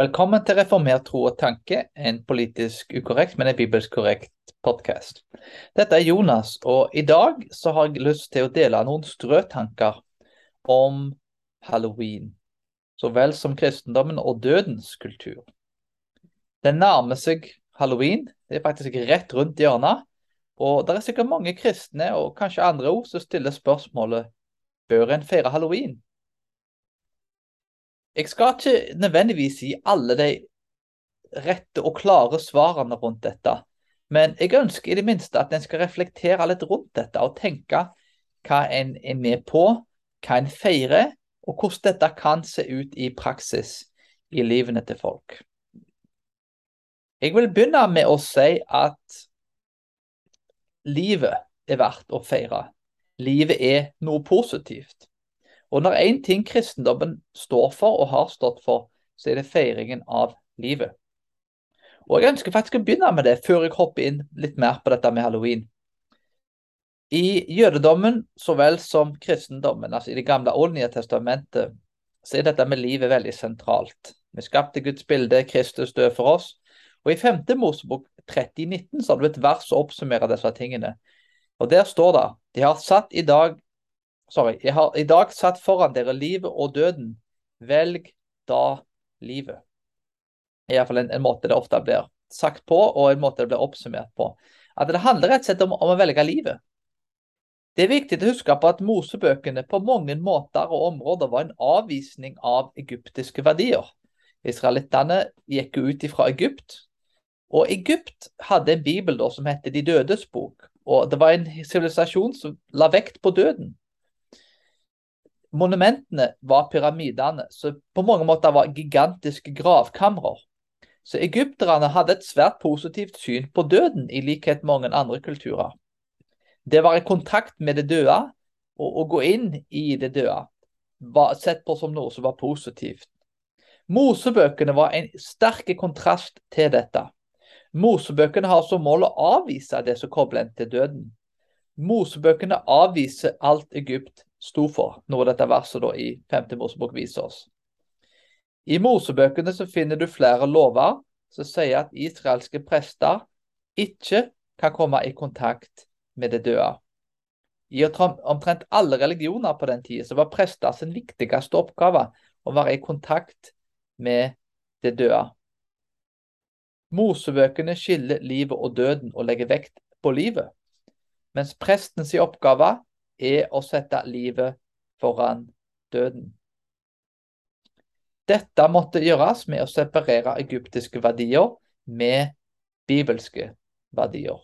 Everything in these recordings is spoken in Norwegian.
Velkommen til Reformert tro og tanke, en politisk ukorrekt, men en bibelsk korrekt podkast. Dette er Jonas, og i dag så har jeg lyst til å dele noen strøtanker om halloween, så vel som kristendommen og dødens kultur. Det nærmer seg halloween, det er faktisk rett rundt hjørnet, og det er sikkert mange kristne og kanskje andre ord som stiller spørsmålet bør en feire halloween? Jeg skal ikke nødvendigvis gi alle de rette og klare svarene rundt dette, men jeg ønsker i det minste at en skal reflektere litt rundt dette og tenke hva en er med på, hva en feirer, og hvordan dette kan se ut i praksis i livene til folk. Jeg vil begynne med å si at livet er verdt å feire. Livet er noe positivt. Og når én ting kristendommen står for og har stått for, så er det feiringen av livet. Og Jeg ønsker faktisk å begynne med det, før jeg hopper inn litt mer på dette med halloween. I jødedommen så vel som kristendommen, altså i Det gamle og nye testamentet, så er dette med livet veldig sentralt. Vi skapte Guds bilde, Kristus død for oss. Og I 5. Mosebok 3019 så har du et vers som oppsummerer disse tingene. Og Der står det de har satt i dag Sorry. Jeg har i dag satt foran dere livet og døden. Velg da livet. Iallfall en, en måte det ofte blir sagt på, og en måte det blir oppsummert på. At det handler rett og slett om, om å velge livet. Det er viktig å huske på at Mosebøkene på mange måter og områder var en avvisning av egyptiske verdier. Israelittene gikk ut fra Egypt, og Egypt hadde en bibel da, som het De dødes bok. Og Det var en sivilisasjon som la vekt på døden monumentene var pyramidene, som på mange måter var gigantiske gravkamre. Så egypterne hadde et svært positivt syn på døden, i likhet med mange andre kulturer. Det var i kontakt med det døde, og å gå inn i det døde var sett på som noe som var positivt. Mosebøkene var en sterk kontrast til dette. Mosebøkene har som mål å avvise det som kobler en til døden. Mosebøkene avviser alt Egypt sto for, noe dette verset da i 5. Mosebok viser oss. I Mosebøkene så finner du flere lover som sier at israelske prester ikke kan komme i kontakt med det døde. I omtrent alle religioner på den tida var prester sin viktigste oppgave å være i kontakt med det døde. Mosebøkene skiller livet og døden og legger vekt på livet, mens prestens oppgave er å sette livet foran døden. Dette måtte gjøres med å separere egyptiske verdier med bibelske verdier.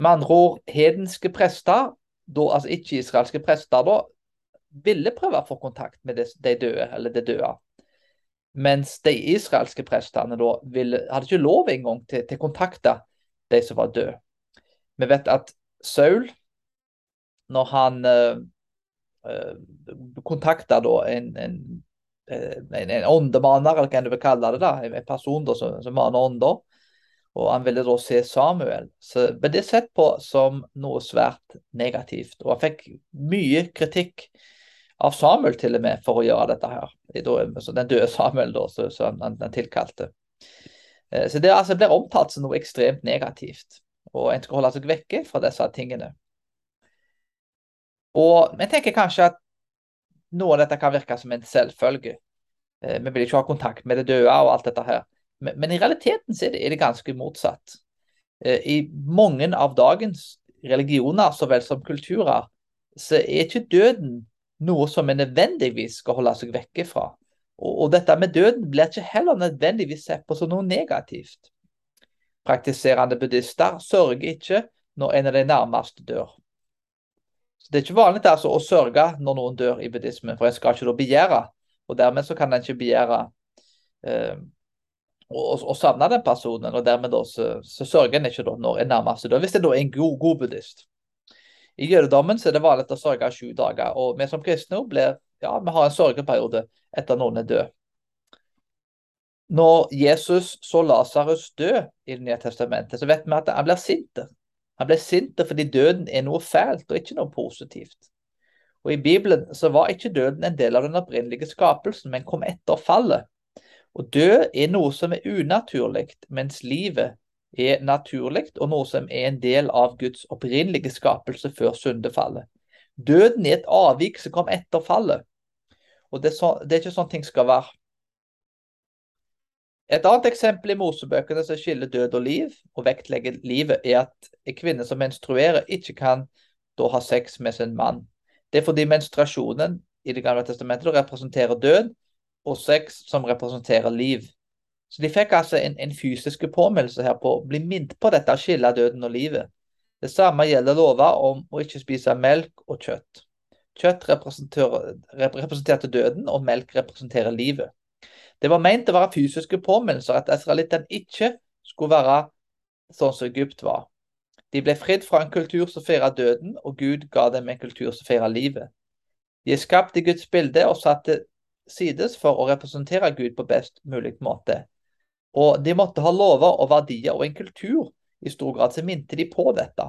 Med andre ord, hedenske prester, da, altså ikke-israelske prester, da, ville prøve å få kontakt med de døde, eller det døde. Mens de israelske prestene da ville, hadde ikke lov engang til, å kontakte de som var døde. Vi vet at Saul når han uh, uh, kontakta en, en, eh, en, en åndemaner, eller hva du vil kalle det, da, en person da, som, som maner ånder. Og han ville da se Samuel. Så ble det sett på som noe svært negativt. Og han fikk mye kritikk av Samuel til og med for å gjøre dette her. Den døde Samuel, da, som han, han, tilkalte. Så det altså, blir omtalt som noe ekstremt negativt. Og en skal holde seg vekke fra disse tingene. Og vi tenker kanskje at noe av dette kan virke som en selvfølge. Eh, vi vil ikke ha kontakt med det døde og alt dette her. Men, men i realiteten er det, er det, ganske motsatt. Eh, I mange av dagens religioner så vel som kulturer, så er ikke døden noe som vi nødvendigvis skal holde seg vekke fra. Og, og dette med døden blir ikke heller nødvendigvis sett på som noe negativt. Praktiserende buddhister sørger ikke når en av de nærmeste dør. Det er ikke vanlig altså, å sørge når noen dør i buddhismen, for en skal ikke da begjære. Og dermed så kan en ikke begjære eh, å, å savne den personen, og dermed da så, så sørger en ikke da når en nærmeste dør, hvis det da er en god, god buddhist. I jødedommen så er det vanlig å sørge sju dager, og vi som kristne blir, ja, vi har en sørgeperiode etter noen er død. Når Jesus så Lasarus dø i Det nye testamentet, så vet vi at han blir sint. Han ble sint fordi døden er noe fælt og ikke noe positivt. Og I Bibelen så var ikke døden en del av den opprinnelige skapelsen, men kom etter fallet. Og død er noe som er unaturlig, mens livet er naturlig, og noe som er en del av Guds opprinnelige skapelse før syndefallet. Døden er et avvik som kom etter fallet. Og det er, så, det er ikke sånn ting skal være. Et annet eksempel i Mosebøkene som skiller død og liv, og vektlegger livet, er at en kvinne som menstruerer, ikke kan da ha sex med sin mann. Det er fordi menstruasjonen i Det gamle testamentet representerer død, og sex som representerer liv. Så de fikk altså en, en fysisk påminnelse her på å bli minnet på dette å skille døden og livet. Det samme gjelder lover om å ikke spise melk og kjøtt. Kjøtt representerte døden, og melk representerer livet. Det var ment å være fysiske påminnelser at israelittene ikke skulle være sånn som Egypt var. De ble fridd fra en kultur som feiret døden, og Gud ga dem en kultur som feiret livet. De er skapt i Guds bilde og satt til sides for å representere Gud på best mulig måte. Og de måtte ha lover og verdier og en kultur i stor grad som minte de på dette.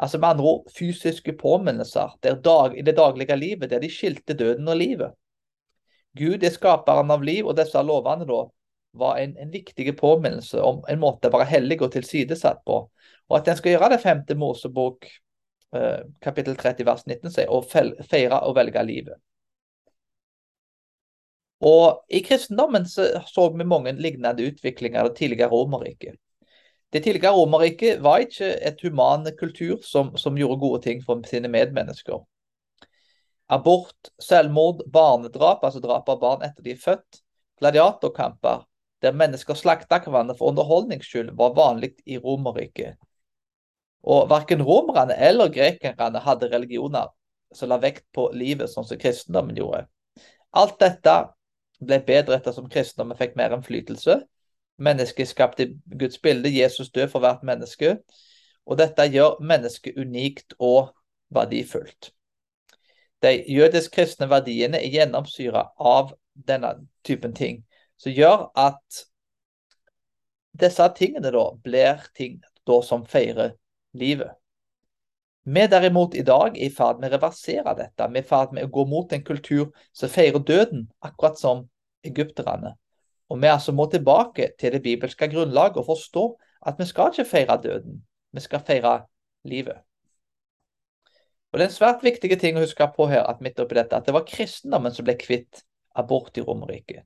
Altså med andre ord fysiske påminnelser i det daglige livet, der de skilte døden og livet. Gud er skaperen av liv, og disse lovene da var en, en viktig påminnelse om en måte å være hellig og tilsidesatt på. Og at en skal gjøre det femte Mosebok eh, kapittel 30 vers 19 sier, å feire og velge livet. Og I kristendommen så, så vi mange lignende utviklinger av det tidligere Romerriket. Det tidligere Romerriket var ikke et human kultur som, som, gjorde gode ting for sine medmennesker. Abort, selvmord, barnedrap, altså drap av barn etter de er født, gladiatorkamper, der mennesker slakta hverandre for underholdnings skyld, var vanlig i Romerriket. Og Verken romerne eller grekerne hadde religioner som la vekt på livet, sånn som kristendommen gjorde. Alt dette ble bedre etter som kristendommen fikk mer innflytelse, Mennesket skapte Guds bilde. Jesus død for hvert menneske. Og dette gjør mennesket unikt og verdifullt. De jødisk-kristne verdiene er gjennomsyra av denne typen ting, som gjør at disse tingene da blir ting da som feirer livet. Vi derimot i dag er i ferd med å reversere dette. Vi er i ferd med å gå mot en kultur som feirer døden, akkurat som egypterne. Og vi altså må tilbake til det bibelske grunnlaget og forstå at vi skal ikke feire døden, vi skal feire livet. Og Det er en svært viktig ting å huske på her, at midt oppi dette, at det var kristendommen som ble kvitt abort i Romerriket.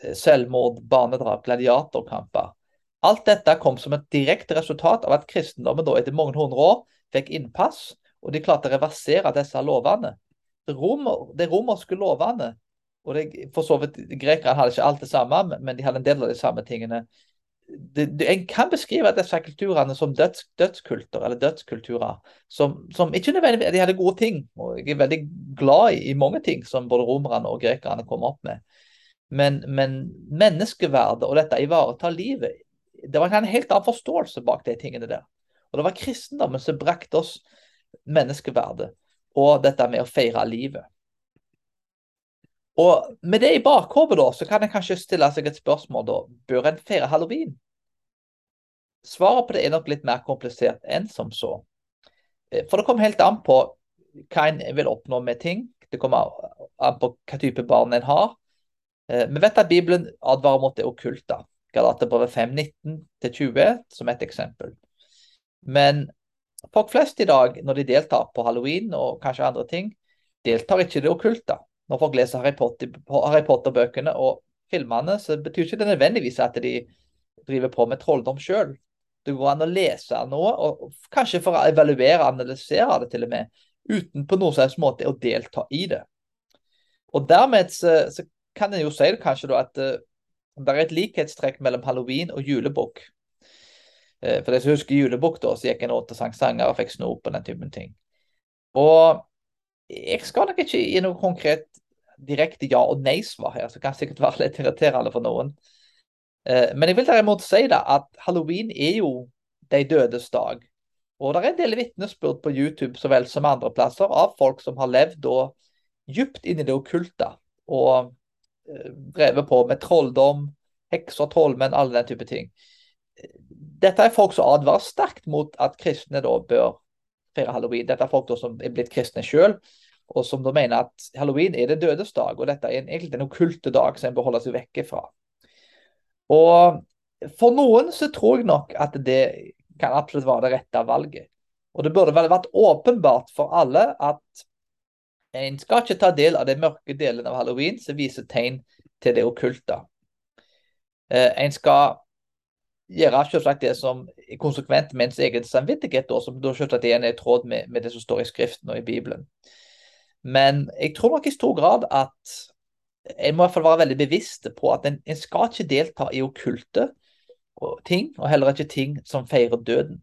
Eh, selvmord, barnedrap, gladiatorkamper. Alt dette kom som et direkte resultat av at kristendommen da etter mange hundre år fikk innpass, og de klarte å reversere disse lovene. De, romer, de romerske lovene og det, for så vidt, Grekerne hadde ikke alt det samme, men de hadde en del av de samme tingene. Det, det, en kan beskrive disse kulturene som døds, dødskulter, eller dødskulturer. Som, som, ikke nødvendigvis De hadde gode ting, og jeg er veldig glad i, i mange ting som både romerne og grekerne kom opp med. Men, men menneskeverdet og dette ivaretar livet Det var en helt annen forståelse bak de tingene der. Og det var kristendommen som brakte oss menneskeverdet og dette med å feire livet. Og med det i bakhodet, da, så kan en kanskje stille seg et spørsmål, da. Bør en feire halloween? Svaret på det er nok litt mer komplisert enn som så. Eh, for det kommer helt an på hva en vil oppnå med ting. Det kommer an på hva type barn en har. Eh, vi vet at Bibelen advarer mot det okkulte. Galaterbrevet 5.19-20 som et eksempel. Men folk flest i dag, når de deltar på halloween og kanskje andre ting, deltar ikke i det okkulte når folk leser Harry Potter-bøkene Potter og filmene, så betyr ikke det nødvendigvis at de driver på med trolldom sjøl. Det går an å lese noe, og kanskje for å evaluere og analysere det til og med, uten på noen slags måte å delta i det. Og Dermed så, så kan en jo si det kanskje da at uh, det er et likhetstrekk mellom halloween og julebukk. Uh, for de som husker julebukk, da, så gikk en og sang sanger og fikk snop og den typen ting. Og jeg skal nok ikke gi noe konkret direkte ja- og nei-svar her, så kan sikkert være litt irriterende for noen. Eh, men jeg vil derimot si da at halloween er jo de dødes dag. Og det er en del vitnesbyrd på YouTube så vel som andre plasser av folk som har levd da dypt inn i det okkulte og eh, drevet på med trolldom, hekser, trollmenn, alle den type ting. Dette er folk som advarer sterkt mot at kristne da bør feire halloween. Dette er folk da som er blitt kristne sjøl, og som da mener at halloween er det dødes dag, og dette er en, egentlig en okkulte dag som en bør holde seg vekke fra. Og for noen så tror jeg nok at det kan absolutt være det rette valget. Og det burde vel vært åpenbart for alle at en skal ikke ta del av den mørke delen av halloween som viser tegn til det okkulte. Eh, en skal gjøre selvsagt det som er konsekvent med ens egen samvittighet, da, som da selvsagt igjen er i tråd med, med, det som står i Skriften og i Bibelen. Men jeg tror nok i stor grad at en må i hvert fall være veldig bevisst på at en, en skal ikke delta i okkulte ting, og heller ikke ting som feirer døden.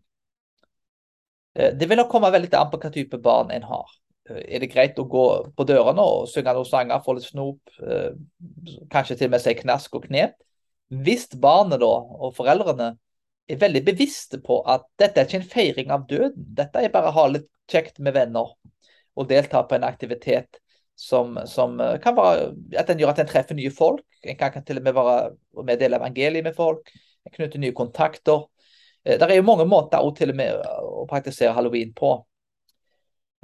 Eh, det vil nok komme veldig an på hva type barn en har. Eh, er det greit å gå på dørene og synge noen sanger, få litt snop, eh, kanskje til og med si knask og knep? Hvis barnet da, og foreldrene er veldig bevisste på at dette er ikke en feiring av døden, dette er bare å ha litt kjekt med venner og delta på en aktivitet som, som kan være at en gjør at en treffer nye folk. En kan, til og med være med dele evangeliet med folk knytte nye kontakter. Eh, det er jo mange måter å, til og med å praktisere halloween på.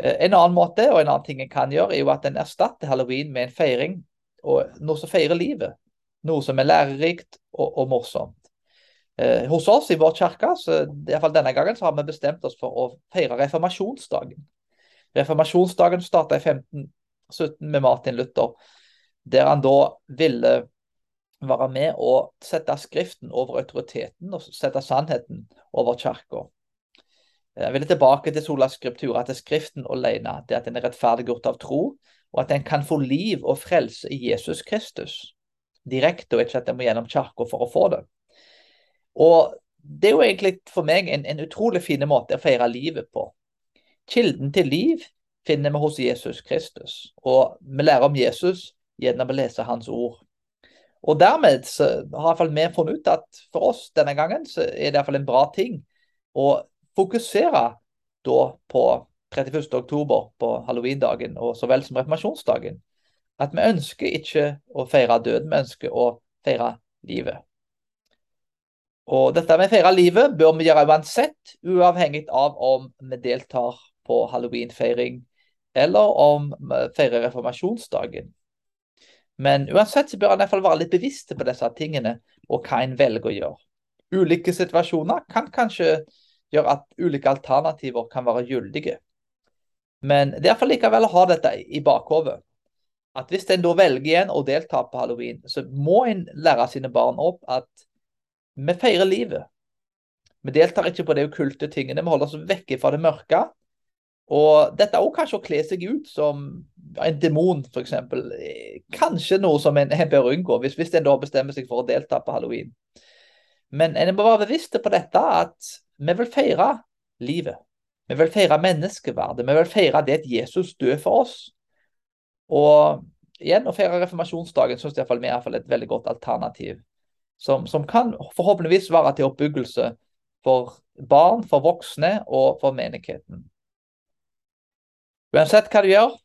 Eh, en annen måte og en annen ting en kan gjøre, er jo at en erstatter halloween med en feiring. og Noe som feirer livet. Noe som er lærerikt og, og morsomt. Eh, hos oss i vår kirke iallfall denne gangen, så har vi bestemt oss for å feire reformasjonsdagen. Reformasjonsdagen starta i 1517 med Martin Luther, der han da ville være med og sette Skriften over autoriteten og sette sannheten over kirka. Jeg vil tilbake til sola skriptura, er Skriften alene, det at en er rettferdiggjort av tro, og at en kan få liv og frelse i Jesus Kristus direkte, og ikke at jeg må gjennom kirka for å få det. Og Det er jo egentlig for meg en, en utrolig fin måte å feire livet på. Kilden til liv finner vi hos Jesus Kristus, og vi lærer om Jesus gjennom å lese hans ord. Og dermed så har iallfall vi funnet ut at for oss denne gangen så er det iallfall en bra ting å fokusere da på 31. oktober, på halloweendagen, og så vel som reformasjonsdagen. At vi ønsker ikke å feire døden, vi ønsker å feire livet. Og dette med å feire livet bør vi gjøre uansett, uavhengig av om vi deltar på halloweenfeiring eller om vi feirer reformasjonsdagen. Men uansett så bør en i hvert fall være litt bevisst på disse tingene, og hva en velger å gjøre. Ulike situasjoner kan kanskje gjøre at ulike alternativer kan være gyldige. Men det er iallfall likevel å ha dette i bakhodet. At hvis en da velger igjen å delta på halloween, så må en lære sine barn opp at vi feirer livet. Vi deltar ikke på de okkulte tingene, vi holder oss vekke fra det mørke. Og dette også kanskje å kle seg ut som en demon, f.eks. Kanskje noe som en, en bør unngå, hvis, hvis en da bestemmer seg for å delta på halloween. Men en må være bevisst på dette, at vi vil feire livet. Vi vil feire menneskeverdet. Vi vil feire det at Jesus døde for oss. Og igjen, å feire reformasjonsdagen syns iallfall vi er et veldig godt alternativ. Som, som kan forhåpentligvis være til oppbyggelse for barn, for voksne og for menigheten. Uansett hva du gjør,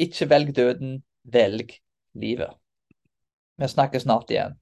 ikke velg døden, velg livet. Vi snakkes snart igjen.